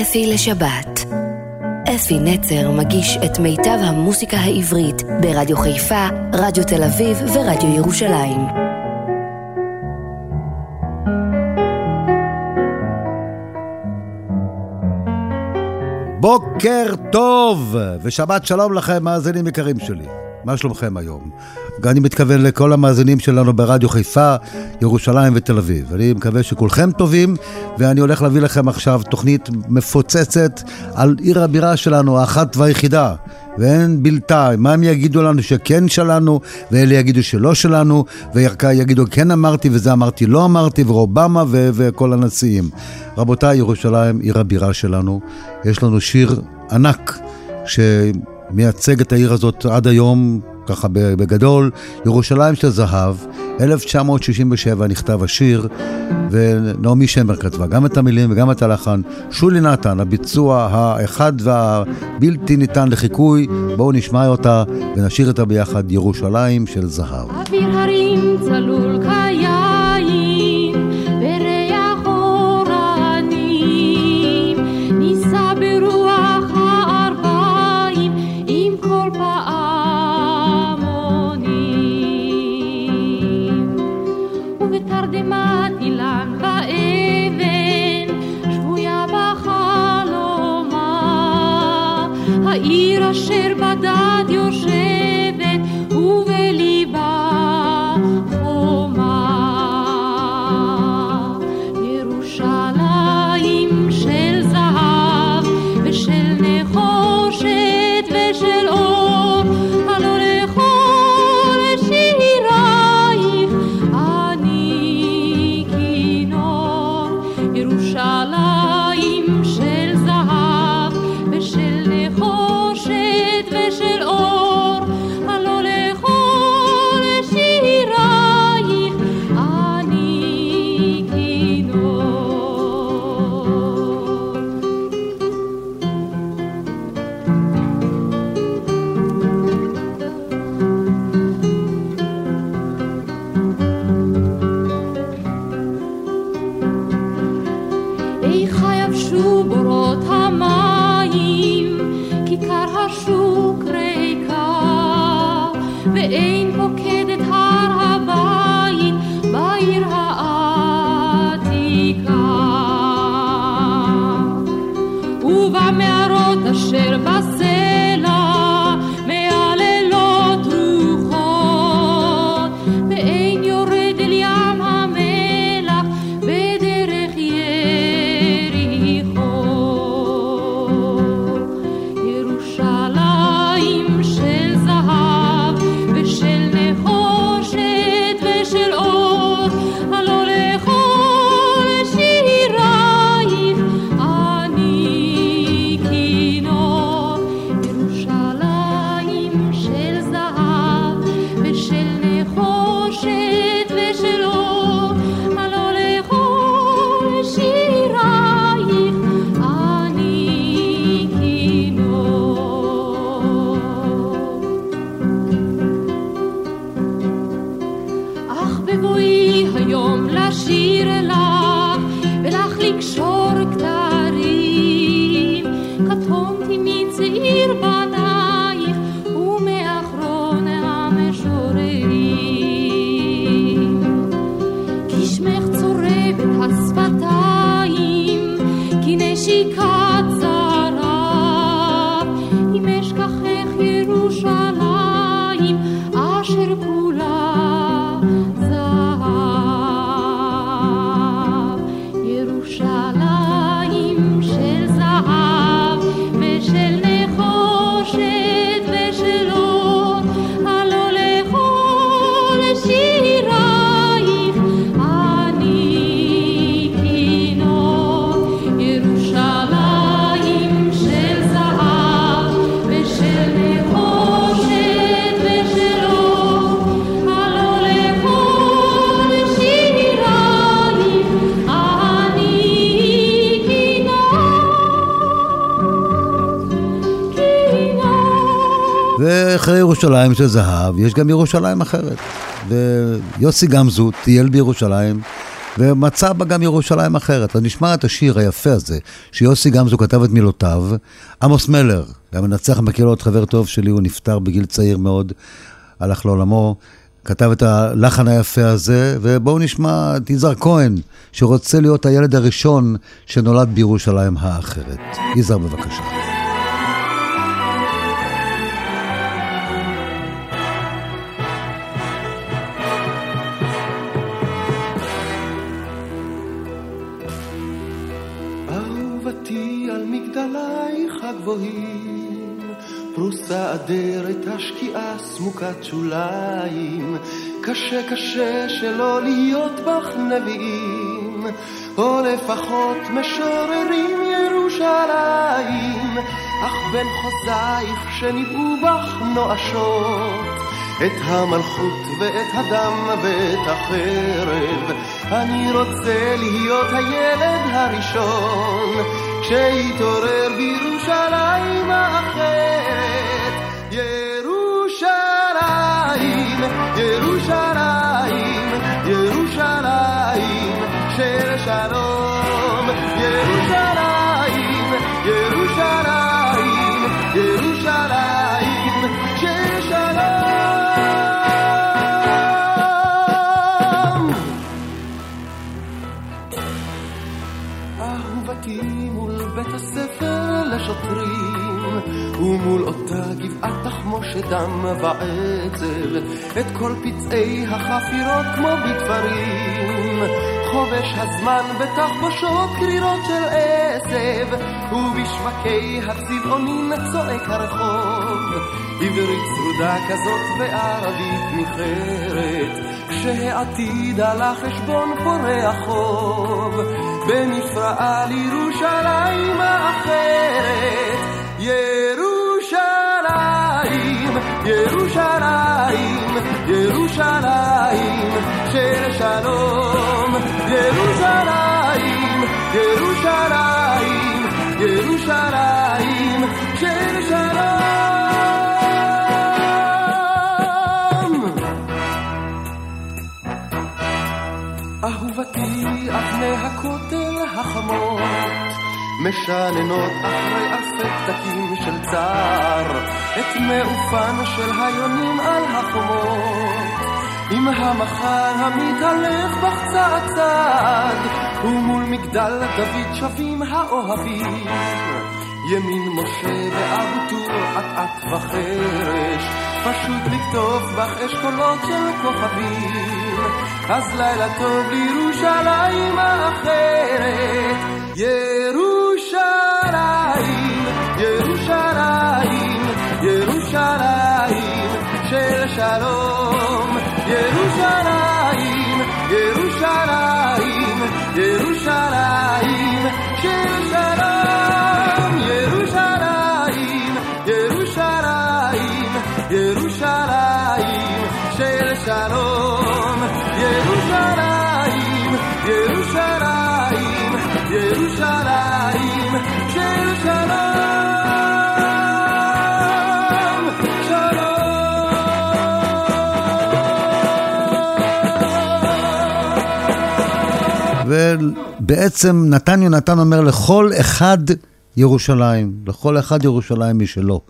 אפי לשבת. אפי נצר מגיש את מיטב המוסיקה העברית ברדיו חיפה, רדיו תל אביב ורדיו ירושלים. בוקר טוב, ושבת שלום לכם, מאזינים יקרים שלי. מה שלומכם היום? אני מתכוון לכל המאזינים שלנו ברדיו חיפה, ירושלים ותל אביב. אני מקווה שכולכם טובים, ואני הולך להביא לכם עכשיו תוכנית מפוצצת על עיר הבירה שלנו, האחת והיחידה. ואין בלתה, מה הם יגידו לנו שכן שלנו, ואלה יגידו שלא שלנו, ויגידו כן אמרתי וזה אמרתי לא אמרתי, ואובמה ו- וכל הנשיאים. רבותיי, ירושלים, עיר הבירה שלנו, יש לנו שיר ענק, שמייצג את העיר הזאת עד היום, ככה בגדול, ירושלים של זהב, 1967 נכתב השיר, ונעמי שמר כתבה גם את המילים וגם את הלחן. שולי נתן, הביצוע האחד והבלתי ניתן לחיקוי, בואו נשמע אותה ונשאיר אותה ביחד, ירושלים של זהב. אוויר הרים צלול אשר בדד יושבת, ואחרי ירושלים של זהב, יש גם ירושלים אחרת. ויוסי גמזו טייל בירושלים, ומצא בה גם ירושלים אחרת. אז נשמע את השיר היפה הזה, שיוסי גמזו כתב את מילותיו. עמוס מלר, המנצח מקהלות, חבר טוב שלי, הוא נפטר בגיל צעיר מאוד, הלך לעולמו. כתב את הלחן היפה הזה, ובואו נשמע את יזהר כהן, שרוצה להיות הילד הראשון שנולד בירושלים האחרת. יזהר, בבקשה. פרוסה אדרת השקיעה סמוקת שוליים, קשה קשה שלא להיות בך נביאים, או לפחות משוררים ירושלים, אך בין חוזייך שניבאו בך נואשות. את המלכות ואת הדם ואת החרב. אני רוצה להיות הילד הראשון שיתעורר בירושלים האחרת. ירושלים, ירושלים, ירושלים של שלום. ירושלים, ירושלים, ירושלים של שלום. אהובתי מול בית הספר לשוטרים ומול אותה גבעת תחמושת דם ועצב את כל פצעי החפירות כמו בתפרים. חובש הזמן בתחבושות קרירות של עשב ובשווקי הצבעונים צועק הרחוב. עברית צרודה כזאת וערבית ניחרת כשהעתיד על החשבון פורע חוב בנפרעה לירושלים האחרת ירושלים, ירושלים, ירושלים של שלום ירושלים, ירושלים, ירושלים של שלום. אהובתי אבני הכותל החמות משננות אחרי אפק של צער את מעופן של היונים על החומות. עם המחר המתהלך צעד ומול מגדל דוד שבים האוהבים. ימין משה ואבו טור אט-אט וחרש פשוט לכתוב בך אשכולות של כוכבים. אז לילה טוב לירושלים האחרת. ירושלים, ובעצם נתן יונתן אומר לכל אחד ירושלים, לכל אחד ירושלים משלו.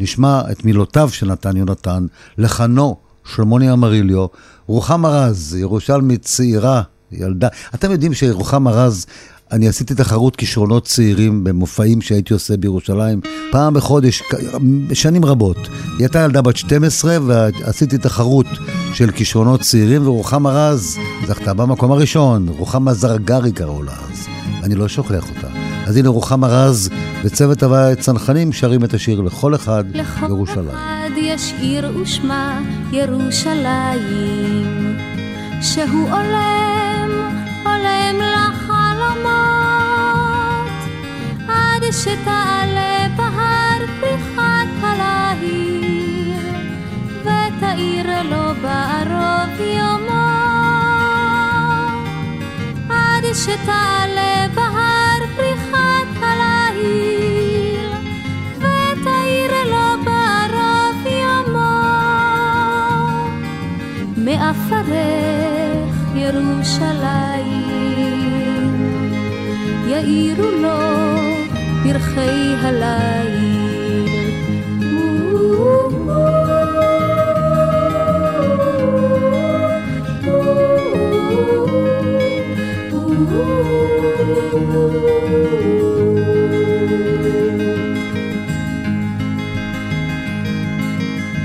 נשמע את מילותיו של נתן יונתן, לחנו שלמוני אמריליו, רוחמה רז, ירושלמית צעירה, ילדה. אתם יודעים שרוחמה רז, אני עשיתי תחרות כישרונות צעירים במופעים שהייתי עושה בירושלים, פעם בחודש, שנים רבות. היא הייתה ילדה בת 12 ועשיתי תחרות של כישרונות צעירים, ורוחמה רז זכתה במקום הראשון, רוחמה זרגרי קראו לה אז, אני לא שוכח אותה. אז הנה רוחמה רז וצוות הוואי צנחנים שרים את השיר לכל אחד לכל ירושלים. אחד יש עיר ושמה ירושלים, שהוא עולם, עד שתעלה פרחי הליל.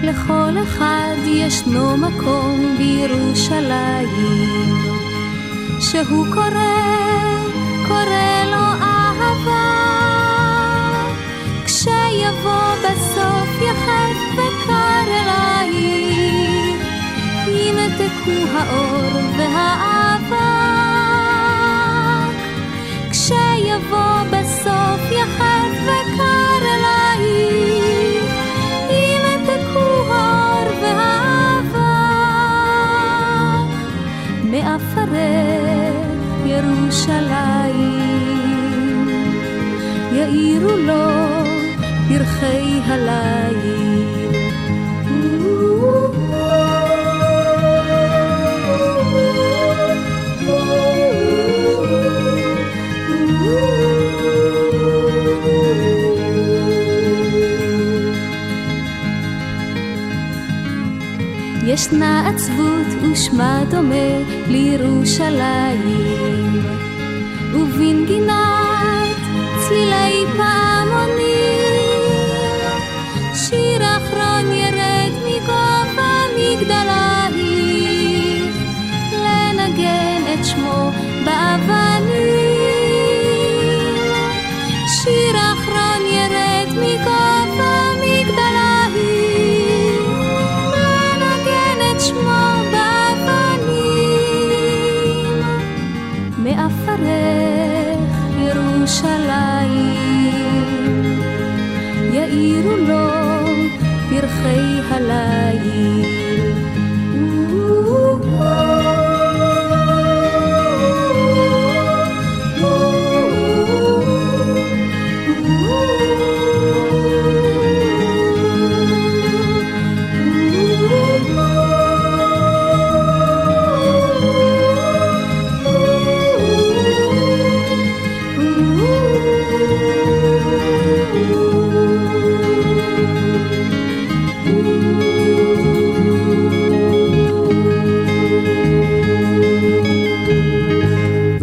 לכל אחד ישנו מקום בירושלים שהוא קורא ימתקו האור והאהבה כשיבוא בסוף יחד וקר אלייך, ימתקו האור והאבק. מעפרך ירושלים, יאירו לו פרחי הליל. ישנה עצבות ושמה דומה לירושלים, ובנגינת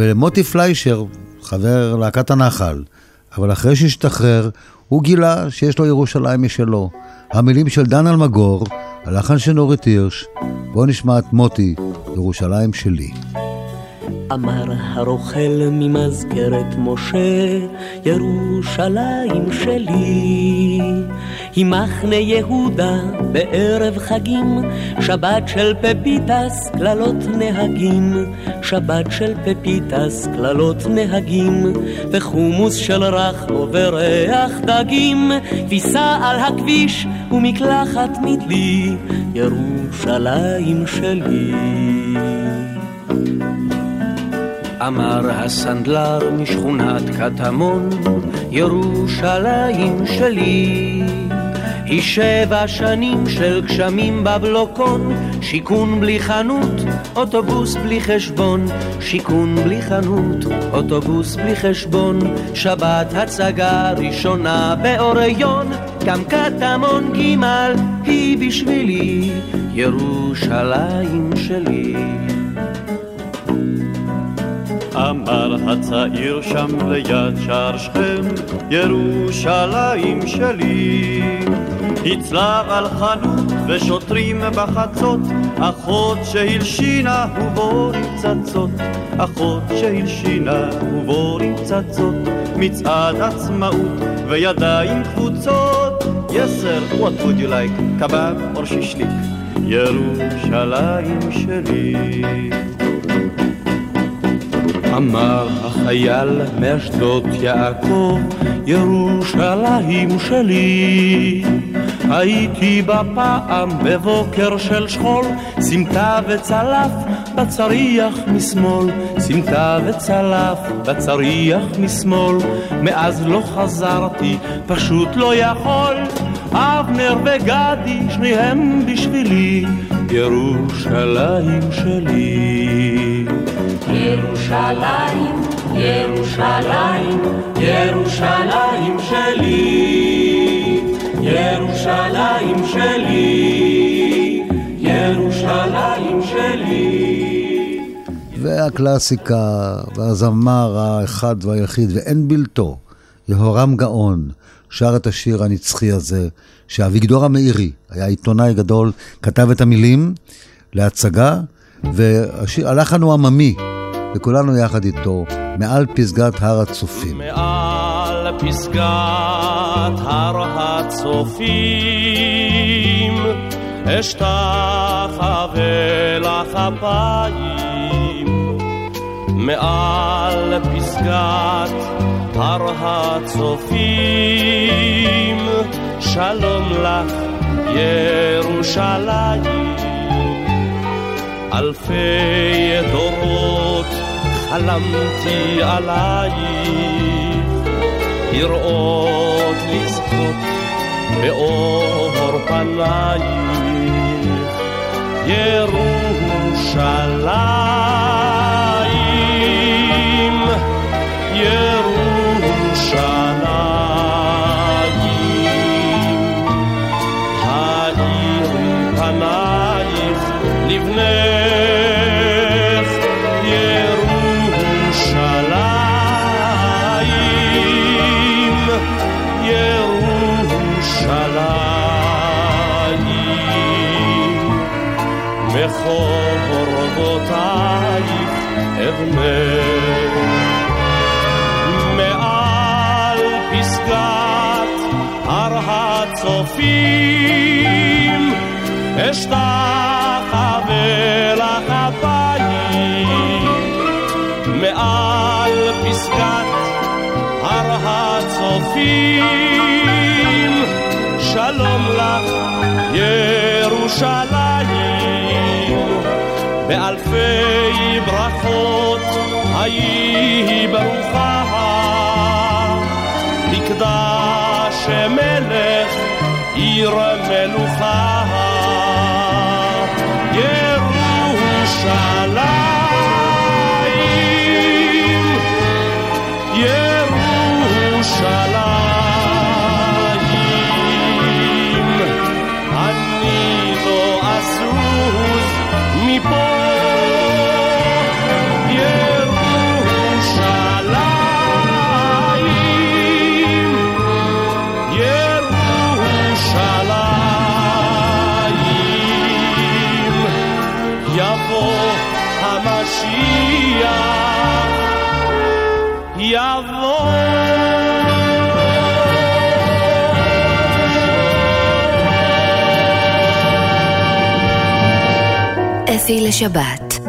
ולמוטי פליישר, חבר להקת הנחל, אבל אחרי שהשתחרר, הוא גילה שיש לו ירושלים משלו. המילים של דן אלמגור, הלחן של נורית הירש, בואו נשמע את מוטי, ירושלים שלי. אמר הרוכל ממזכרת משה, ירושלים שלי. היא מחנה יהודה בערב חגים, שבת של פפיטס, קללות נהגים. שבת של פפיטס, קללות נהגים, וחומוס של רחמו וריח דגים, כביסה על הכביש ומקלחת מדלי, ירושלים שלי. אמר הסנדלר משכונת קטמון, ירושלים שלי. היא שבע שנים של גשמים בבלוקון, שיכון בלי חנות, אוטובוס בלי חשבון, שיכון בלי חנות, אוטובוס בלי חשבון, שבת הצגה ראשונה באוריון, גם קטמון ג' היא בשבילי, ירושלים שלי. אמר הצעיר שם ליד שער שכם, ירושלים שלי. הצלב על חנות ושוטרים בחצות, אחות שהלשינה ובורים צצות, אחות שהלשינה ובורים צצות, מצעד עצמאות וידיים קבוצות. Yes sir, what would you like? קבב או שישליק? ירושלים שלי. אמר החייל מאשדות יעקב, ירושלים שלי. הייתי בה פעם בבוקר של שכול, סמטה וצלף בצריח משמאל, סמטה וצלף בצריח משמאל. מאז לא חזרתי, פשוט לא יכול. אבנר וגדי, שניהם בשבילי, ירושלים שלי. ירושלים, ירושלים, ירושלים שלי, ירושלים שלי, ירושלים שלי. והקלאסיקה והזמר האחד והיחיד ואין בלתו, יהורם גאון, שר את השיר הנצחי הזה, שאביגדור המאירי היה עיתונאי גדול, כתב את המילים להצגה, והלחן הוא עממי. וכולנו יחד איתו, מעל פסגת הר הצופים. מעל פסגת הר הצופים, אשתחווה לך אפיים. מעל פסגת הר הצופים, שלום לך ירושלים. אלפי דורות חלמתי עלייך, לראות לזכות באור פנייך, ירושלים, אבנך, מעל פסגת הר הצופים, אשתחווה לך אפיים, מעל פסגת הר הצופים, שלום לך ירושלים, באלפי ברכות היי ברוכה, מקדש מלך עיר מלוכה. אפי לשבת.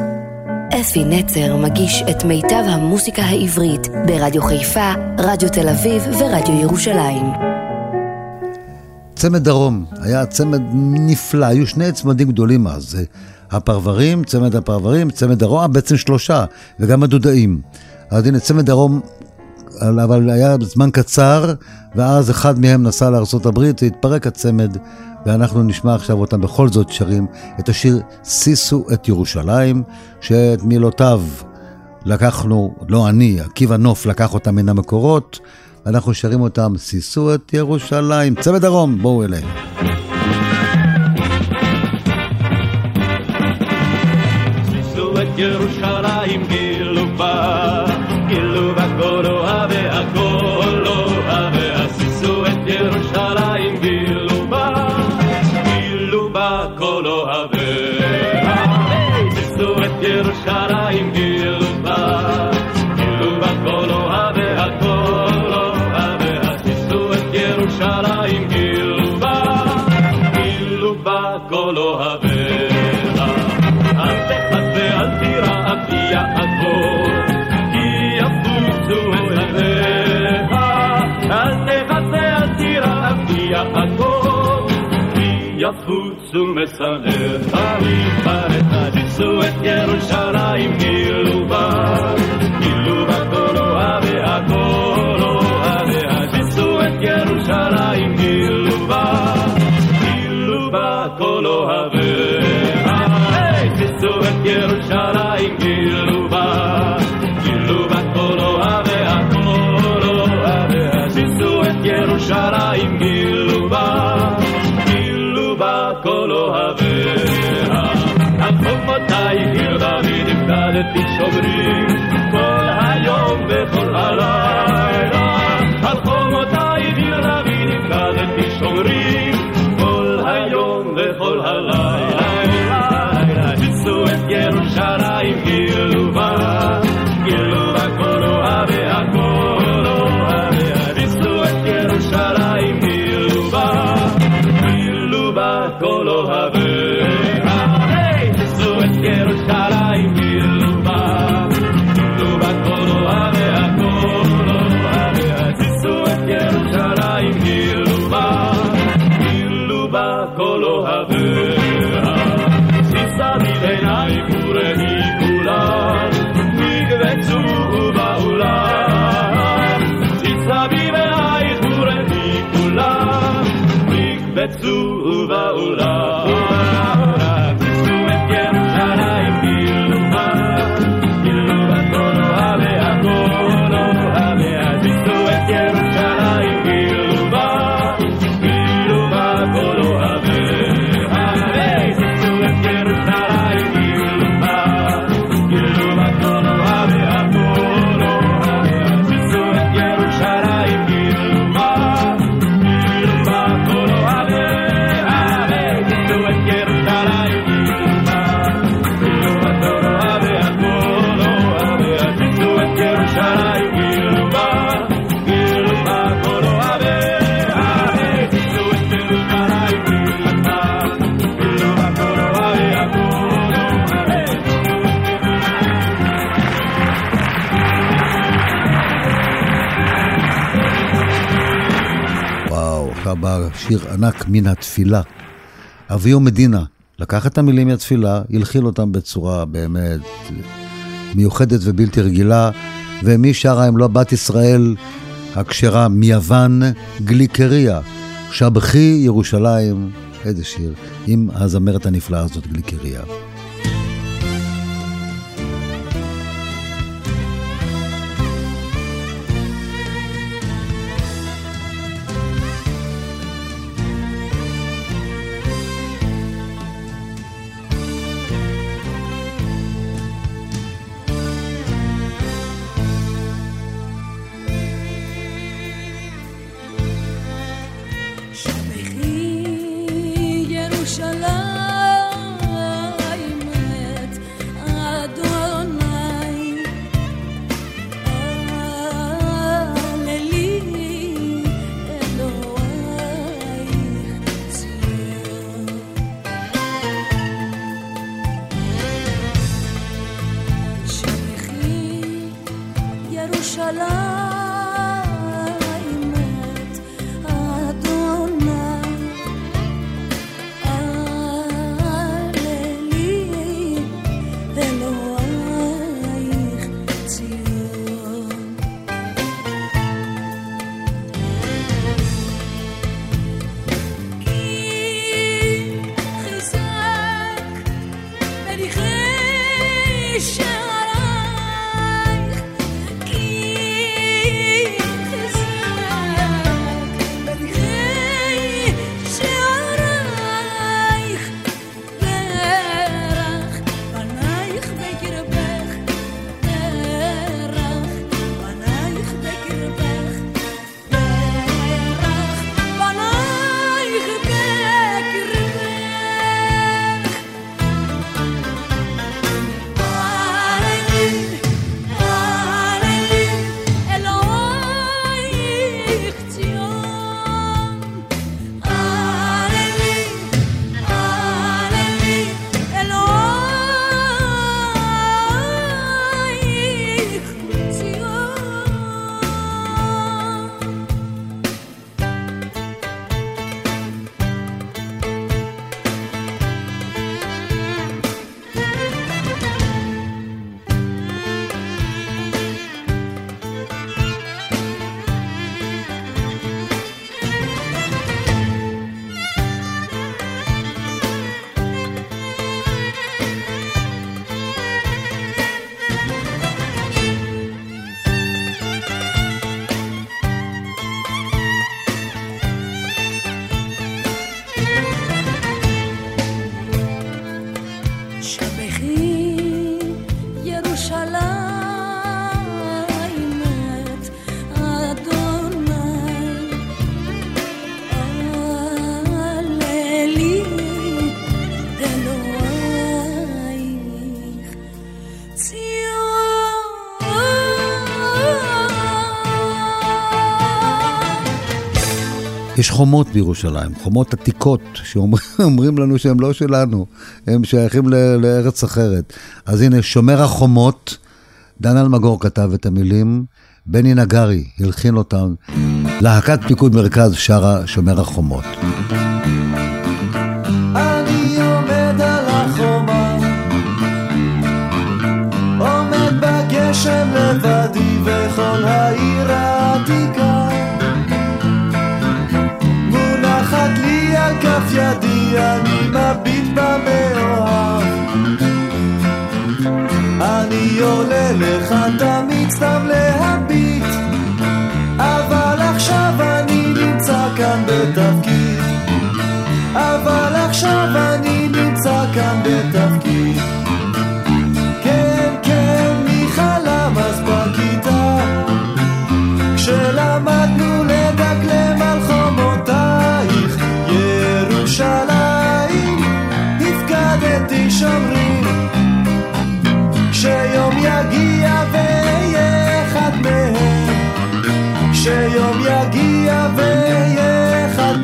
אפי נצר מגיש את מיטב המוסיקה העברית ברדיו חיפה, רדיו תל אביב ורדיו ירושלים. צמד דרום היה צמד נפלא, היו שני צמדים גדולים אז, זה הפרברים, צמד הפרברים, צמד דרום, אה, בעצם שלושה, וגם הדודאים. אז הנה, צמד דרום, אבל היה זמן קצר, ואז אחד מהם נסע לארה"ב, והתפרק הצמד, ואנחנו נשמע עכשיו אותם בכל זאת שרים את השיר "שישו את ירושלים", שאת מילותיו לקחנו, לא אני, עקיבא נוף לקח אותם מן המקורות, ואנחנו שרים אותם, שישו את ירושלים, צמד דרום, בואו את ירושלים יפוצו משנאיך. ויפרט תישאו את ירושלים, גילו בה, גילו בה כל אוהביה, כל אוהביה. תישאו את ירושלים, גילו בה, גילו בה כל אוהביה. שישו אותי שומרים כל היום וכל הלילה. על חומותייך ירבי נפקדתי שומרים שיר ענק מן התפילה. אביו מדינה לקח את המילים מהתפילה, הלחיל אותם בצורה באמת מיוחדת ובלתי רגילה, ומי שרה אם לא בת ישראל הכשרה מיוון, גליקריה. שבחי ירושלים, איזה שיר, עם הזמרת הנפלאה הזאת, גליקריה. יש חומות בירושלים, חומות עתיקות, שאומרים לנו שהן לא שלנו, הם שייכים ל- לארץ אחרת. אז הנה, שומר החומות, דן אלמגור כתב את המילים, בני נגרי הלחין אותם, להקת פיקוד מרכז שרה שומר החומות. אני עומד על החומה, עומד את ידי אני מביט במאוהב אני עולה לך תמיד סתם להביט. אבל עכשיו אני נמצא כאן בתפקיד. אבל עכשיו אני נמצא כאן בתפקיד.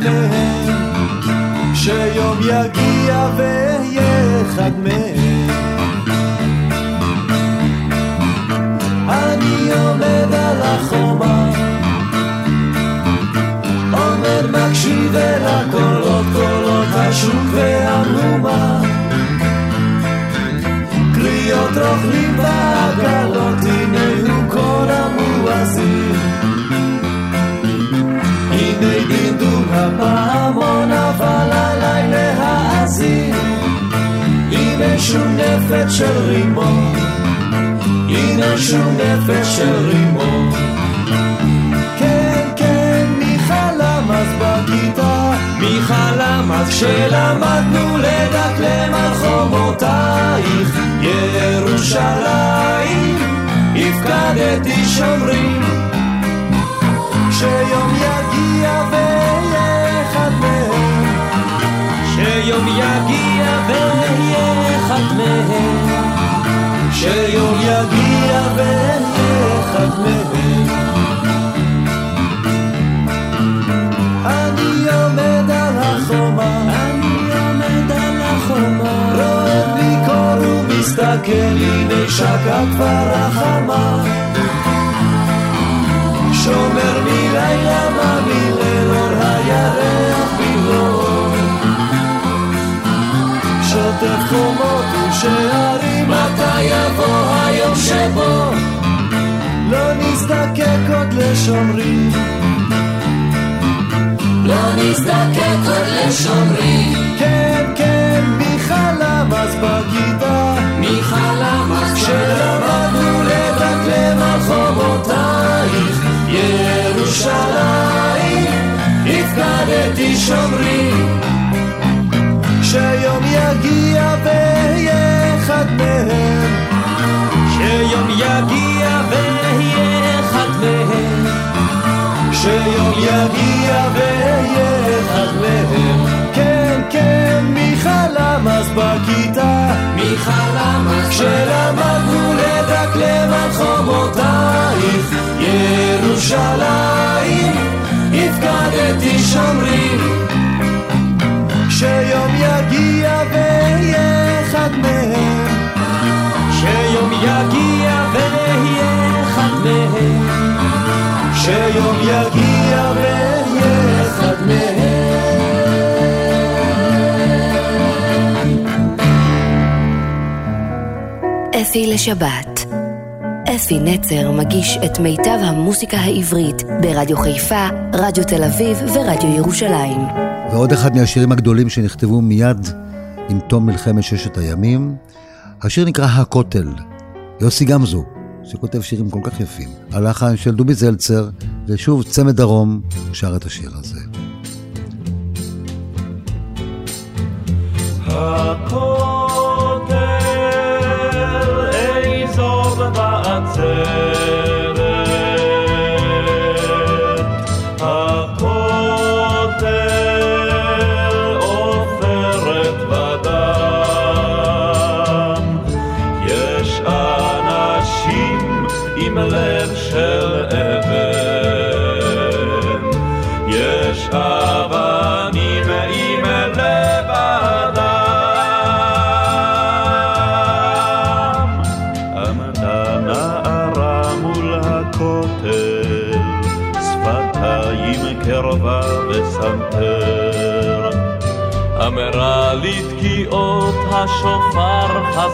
מהם כשיום יגיע ואהיה אחד מהם נפץ של רימון. שום נפץ של רימון. כן כן מי חלם אז בכיתה מי חלם אז כשלמדנו לדקלם על חומותייך ירושלים הפקדתי שומרים שיום יגיע ואהיה אחד מהם. שיום יגיע ואהיה אחד מהם. אני עומד על החומה. אני עומד על החומה. רואה בלי קור ומסתכל הנה שקע כבר החמה. שומר מלילה מה שוטף חומות ושערים מתי יבוא היום שבו? לא נזדקק עוד לשומרים. לא נזדקק עוד לשומרים. כן כן מי חלם אז בכיתה מי חלם אז כשלמדנו לדקלם על חומותייך ירושלים הפקדתי שומרים יגיע ואהיה אחד מהם. שיום יגיע ואהיה אחד מהם. שיום יגיע ואהיה אחד מהם. כן כן מי חלם אז בכיתה. מי חלם אז כשלמדנו לדקלם על חומותייך ירושלים הפקדתי שומרים. שיום יגיע ואהיה אחד מהם שיום יגיע ואהיה אחד מהם שיום יגיע ואהיה אחד מהם אפי לשבת. אפי נצר מגיש את מיטב המוסיקה העברית ברדיו חיפה, רדיו תל אביב ורדיו ירושלים. ועוד אחד מהשירים הגדולים שנכתבו מיד עם תום מלחמת ששת הימים. השיר נקרא הכותל. יוסי גמזו, שכותב שירים כל כך יפים. הלחן של דובי זלצר, ושוב צמד דרום שר את השיר הזה. הכותל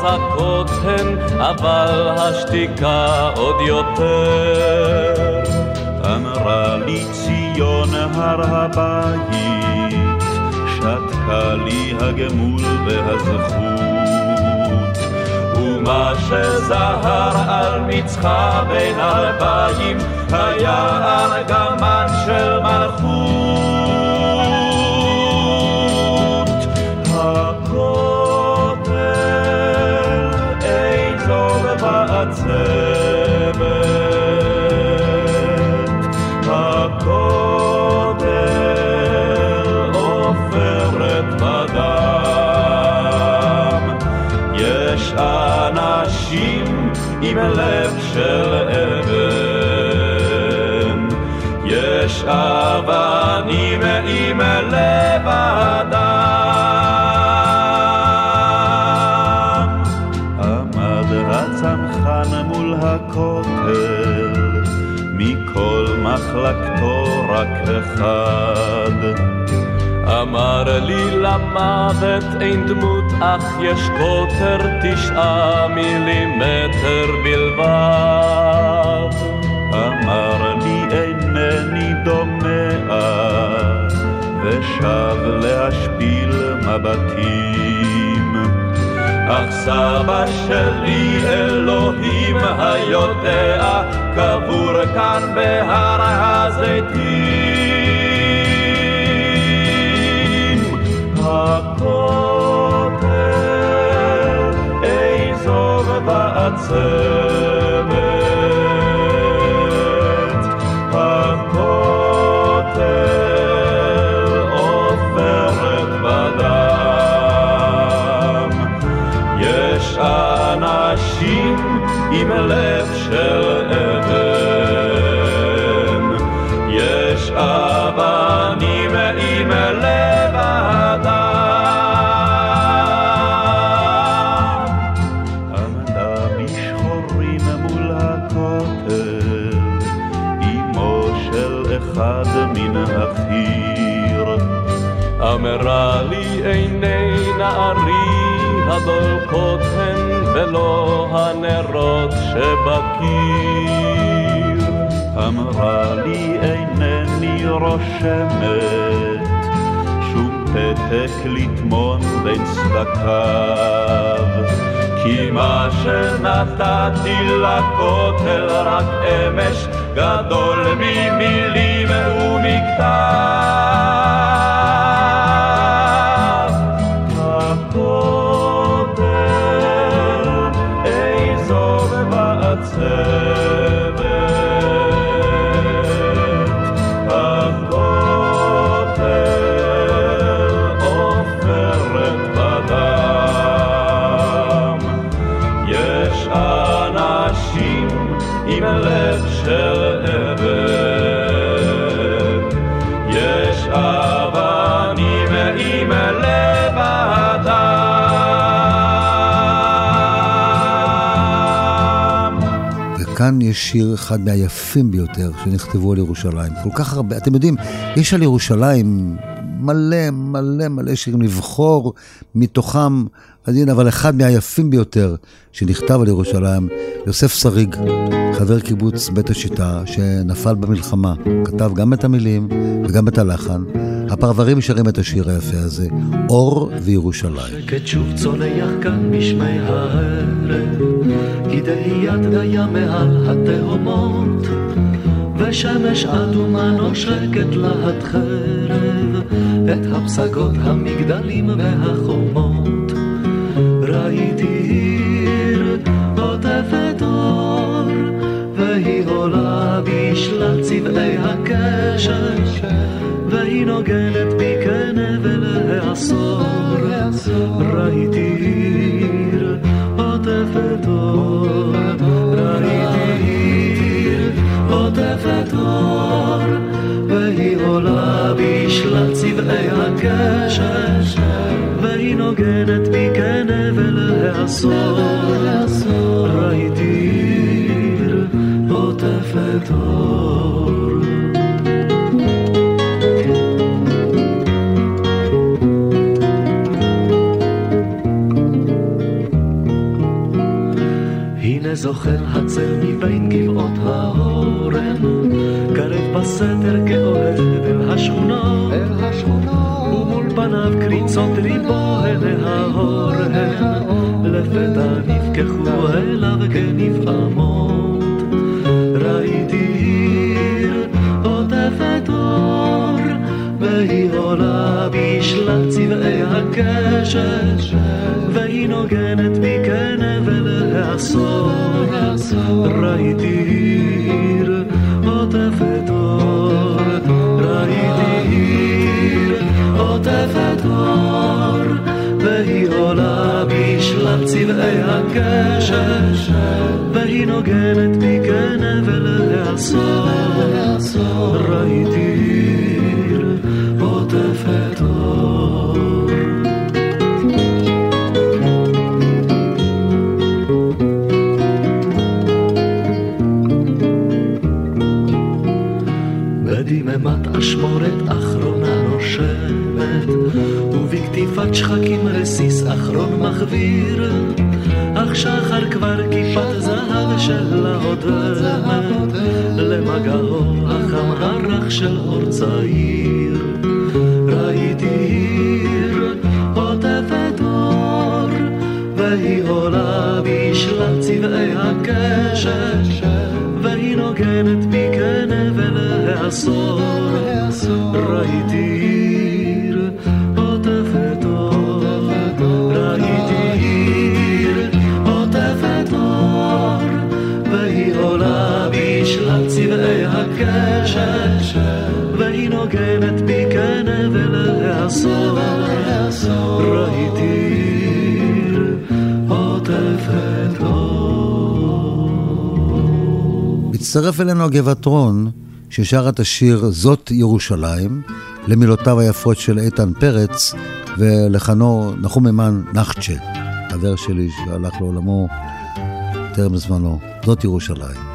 חזקות הן, אבל השתיקה עוד יותר. אמרה לי ציון הר הבית, שתקה לי הגמול והזכות. מה שזהר על מצחה בין אלפיים היה ארגמן של עם לב של אבן, יש אבנים עם לב אדם. עמד הצנחן מול הכותל, מכל מחלקתו רק אחד. אמר לי למוות אין דמות, אך יש קוטר תשעה מילימטר בלבד. אמר לי אינני דומע, ושב להשפיל מבטים. אך סבא שלי אלוהים היודע, קבור כאן בהר הזיתים. הכותל איזו בעצבת, הכותל עופרת בדם. יש אנשים עם לב של אמרה לי עיני נערי הדולקות הן ולא הנרות שבקיר. אמרה לי אינני רושמת שום פתק לטמון בין שפתיו. כי מה שנתתי לכותל רק אמש גדול ממילים ומכתב. וכאן יש שיר אחד מהיפים ביותר שנכתבו על ירושלים. כל כך הרבה, אתם יודעים, יש על ירושלים מלא מלא מלא שירים לבחור מתוכם, אז הנה, אבל אחד מהיפים ביותר שנכתב על ירושלים, יוסף שריג, חבר קיבוץ בית השיטה, שנפל במלחמה, כתב גם את המילים וגם את הלחן. הפרברים שרים את השיר היפה הזה, אור וירושלים. שקט שוב צונח כאן משמי הערב, כי דהיית דיה מעל התהומות, ושמש אדומה נושקת להט חרב, את הפסגות המגדלים והחומות. ראיתי עיר עוטפת אור, והיא עולה בשלל צבעי הקשת, והיא נוגנת בי כנבל העשור. ראיתי עיר עוטפת אור, ראיתי עיר עוטפת אור, והיא עולה בשלל צבעי הקשת, והיא נוגנת בי כנבל העשור. ראיתי זוכר הצל מבין גבעות האורן, קרב בסתר כאוהב אל השכונה, אל השכונה, ומול פניו קריצות ליבו אל ההורן, לפתע נפקחו אליו כנפעמות. ראיתי עיר עוטפת אור, והיא עולה בשלל צבעי הקשת, והיא נוגנת מכן העשור. ראיתי עיר עוטפת אור, ראיתי עיר עוטפת אור, והיא עולה בשלל צבעי הקשת, והיא נוגנת בי כנבל העשור. ראיתי מחוויר, אך שחר כבר כיפת זהב שלה עוד רמת, למגעו החם הרך של אור צעיר. ראיתי עיר עוטפת אור, והיא עולה בשלל צבעי הקשת, והיא נוגנת בי כנבל העשור. נוגנת בי כנבל העשור. ראיתי עוטפת אור. מצטרף אלינו הגבעתרון, ששר את השיר "זאת ירושלים", למילותיו היפות של איתן פרץ, ולחנו נחום ממן נחצ'ה, חבר שלי שהלך לעולמו טרם זמנו. זאת ירושלים.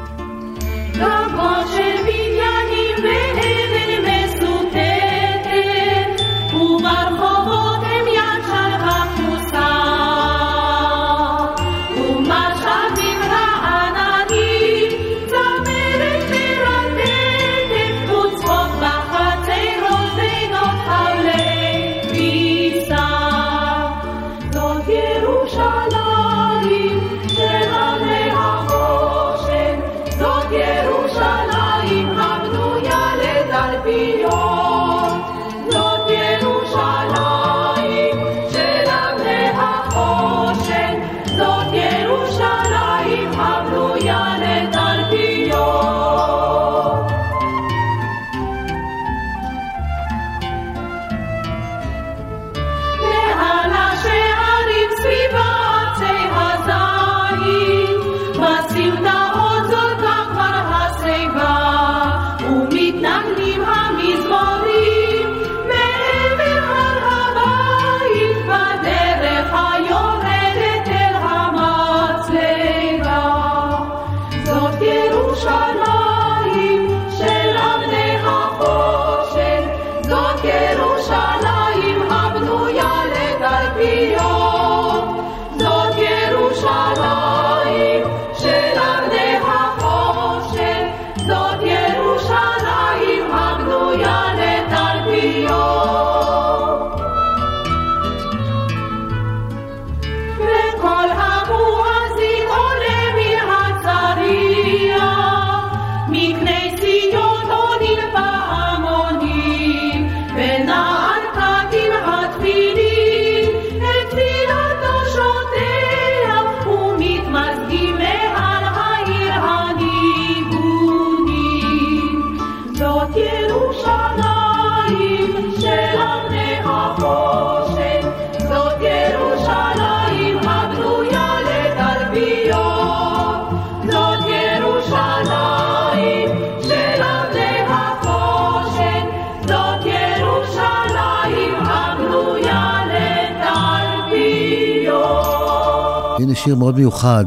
שיר מאוד מיוחד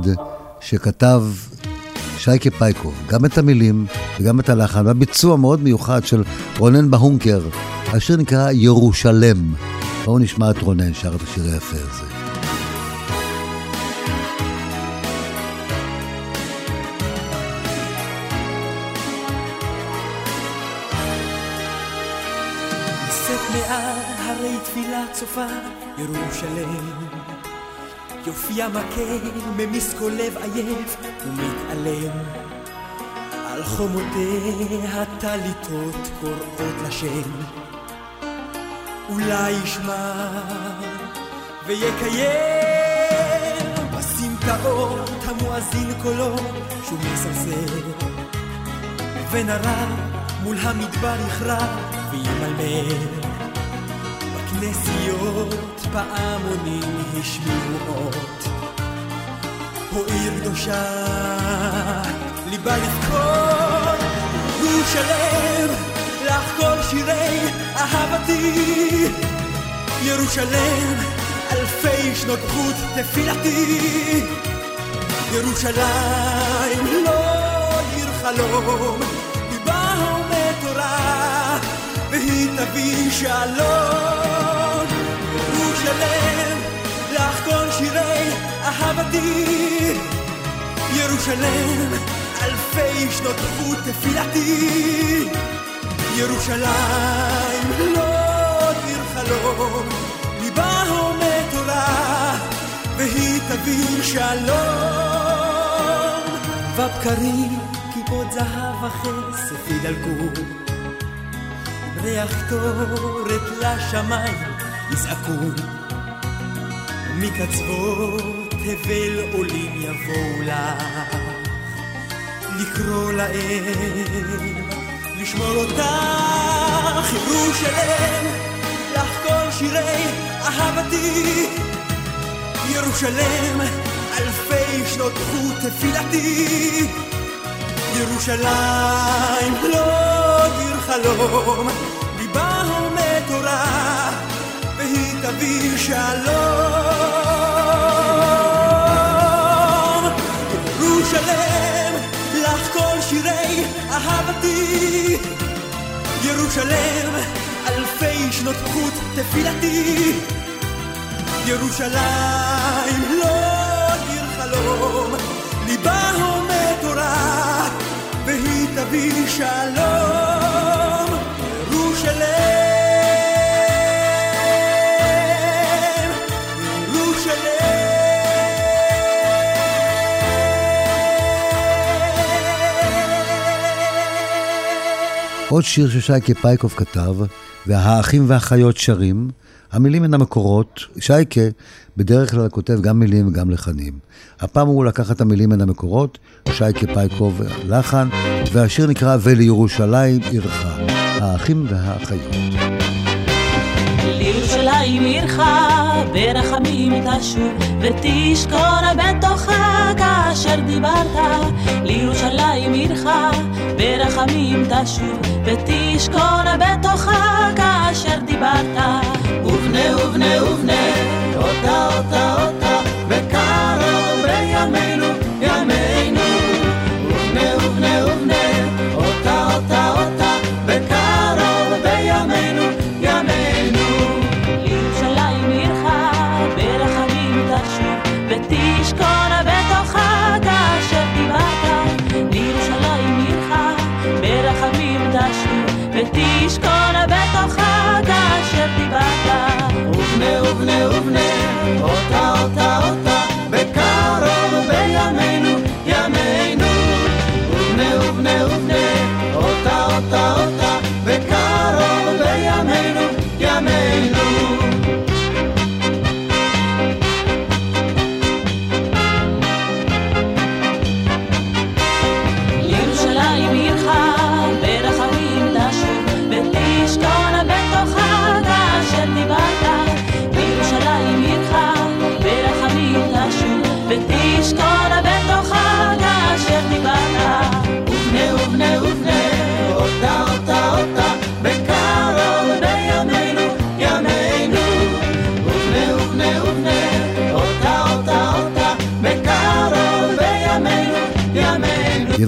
שכתב שייקה פייקוב, גם את המילים וגם את הלחן, והביצוע מאוד מיוחד של רונן בהונקר. השיר נקרא ירושלם. בואו נשמע את רונן שר את השיר היפה הזה. צופה ירושלם יופייה מכה ממשקו לב עייף ומתעלם. על חומותיה טליתות קוראות לשם. אולי ישמע ויקיים בסמטאות המואזין קולו שוב מסרסר ונרא מול המדבר יכרע וימלמל בכנסיות פעמונים השמיעו אות. עיר קדושה ליבה לבכות ירושלם לך כל שירי אהבתי. ירושלם אלפי שנות חוט תפילתי. ירושלים לא עיר חלום ליבה עומד תורה והיא תביא שלום ירושלם לך כל שירי אהבתי. ירושלם אלפי שנות חוט תפילתי. ירושלים לא עיר חלום ליבה עומד תורה והיא תביא שלום. בבקרים כיפות זהב וכסף ידלקו. ריח קטורת לשמיים יזעקו. מקצוות תבל עולים יבואו לך. לקרוא להם לשמור אותך ירושלם לך כל שירי אהבתי. ירושלם אלפי שנות חוט תפילתי. ירושלים לא עיר חלום תביא שלום. ירושלם לך כל שירי אהבתי. ירושלם אלפי שנות חוט תפילתי. ירושלים לא עיר חלום ליבה עומד תורה והיא תביא שלום עוד שיר ששייקה פייקוב כתב, והאחים והאחיות שרים, המילים הן המקורות. שייקה בדרך כלל כותב גם מילים וגם לחנים. הפעם הוא לקח את המילים מן המקורות, שייקה פייקוב לחן, והשיר נקרא "ולירושלים עירך", האחים והאחיות. לירושלים עירך ברחמים תשוב ותשכון בתוכה כאשר דיברת. לירושלים עירך ברחמים תשוב ותשכון בתוכה כאשר דיברת. ובנה ובנה ובנה אותה אותה אותה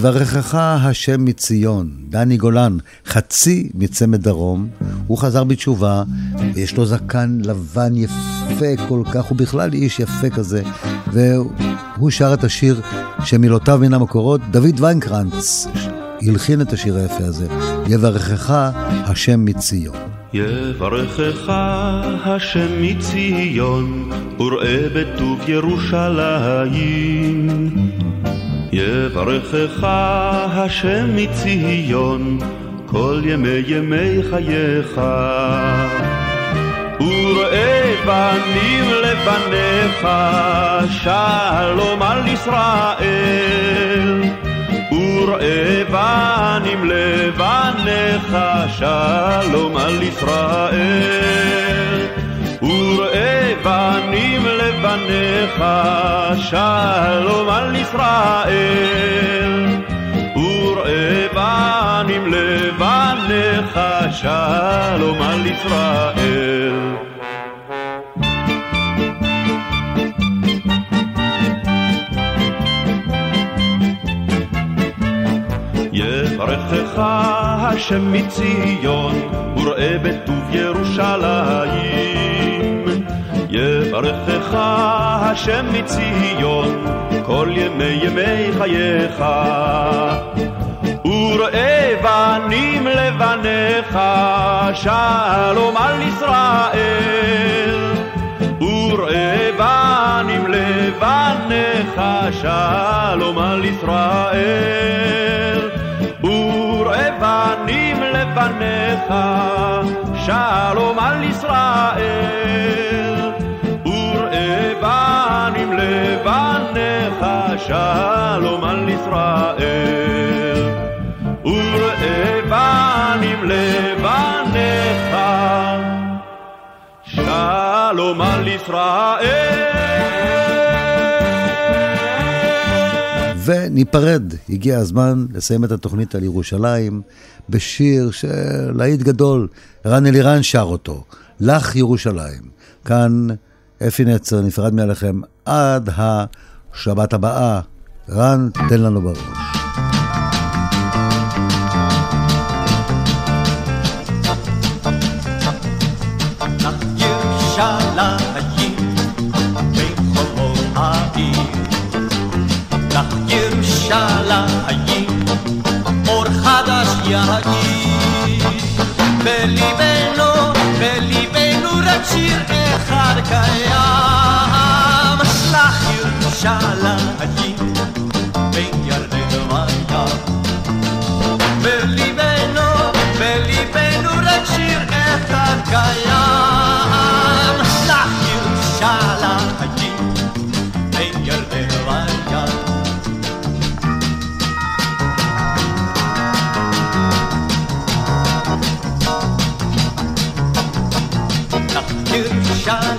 יברכך השם מציון, דני גולן, חצי מצמד דרום, הוא חזר בתשובה, ויש לו זקן לבן יפה כל כך, הוא בכלל איש יפה כזה, והוא שר את השיר שמילותיו מן המקורות, דוד ויינקרנץ הלחין את השיר היפה הזה, יברכך השם מציון. יברכך השם מציון, וראה בטוב ירושלים. יברכך השם מציון כל ימי ימי חייך. וראה בנים לבניך שלום על ישראל. וראה בנים לבניך שלום על ישראל. וראה בנים לבניך שלום על ישראל. וראה בנים לבניך שלום על ישראל. יברכך השם מציון, וראה בטוב ירושלים. יברכך השם מציון, כל ימי ימי חייך. וראה בנים לבניך, שלום על ישראל. וראה בנים לבניך, שלום על ישראל. וראה בנים לבניך, שלום על ישראל. וראה בנים לבניך, שלום על ישראל. וראה בנים לבניך, שלום על ישראל. וניפרד, הגיע הזמן לסיים את התוכנית על ירושלים בשיר שלהיט גדול, רן אלירן שר אותו, לך ירושלים. כאן אפי נצר נפרד מעליכם עד השבת הבאה. רן, תן לנו בראש. ירושלים אור חדש יאיר. בליבנו רק שיר אחד קיים. לך ירושלים בין ירדן וים. בליבנו, בליבנו רק שיר אחד קיים.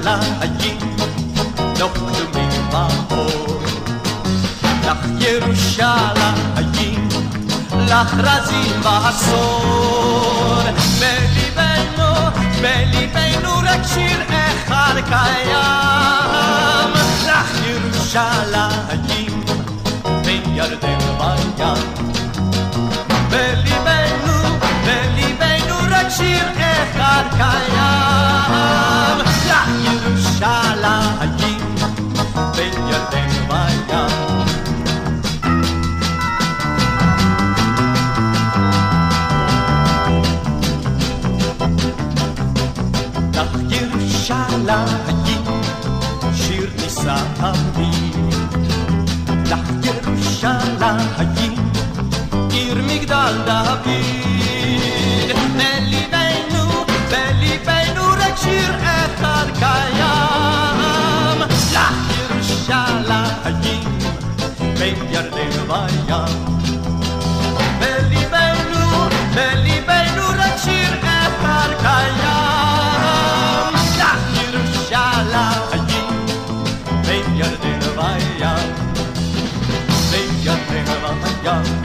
ירושלים לא קדומים באור. לך ירושלים לך רזים בעשור. בליבנו, בליבנו רק שיר אחד קיים. לך ירושלים בין ירדן וים. בליבנו, בליבנו רק שיר אחד קיים. לך ירושלים בין ירדן וים. לך ירושלים, שיר נישא תמיד. לך ירושלים, עיר מגדל דוד. pegliarle vaia. Belli bellur, belli bellur a circa tarcaia. Şahir şalayi, pegliarle vaia. Pegliarle vaia.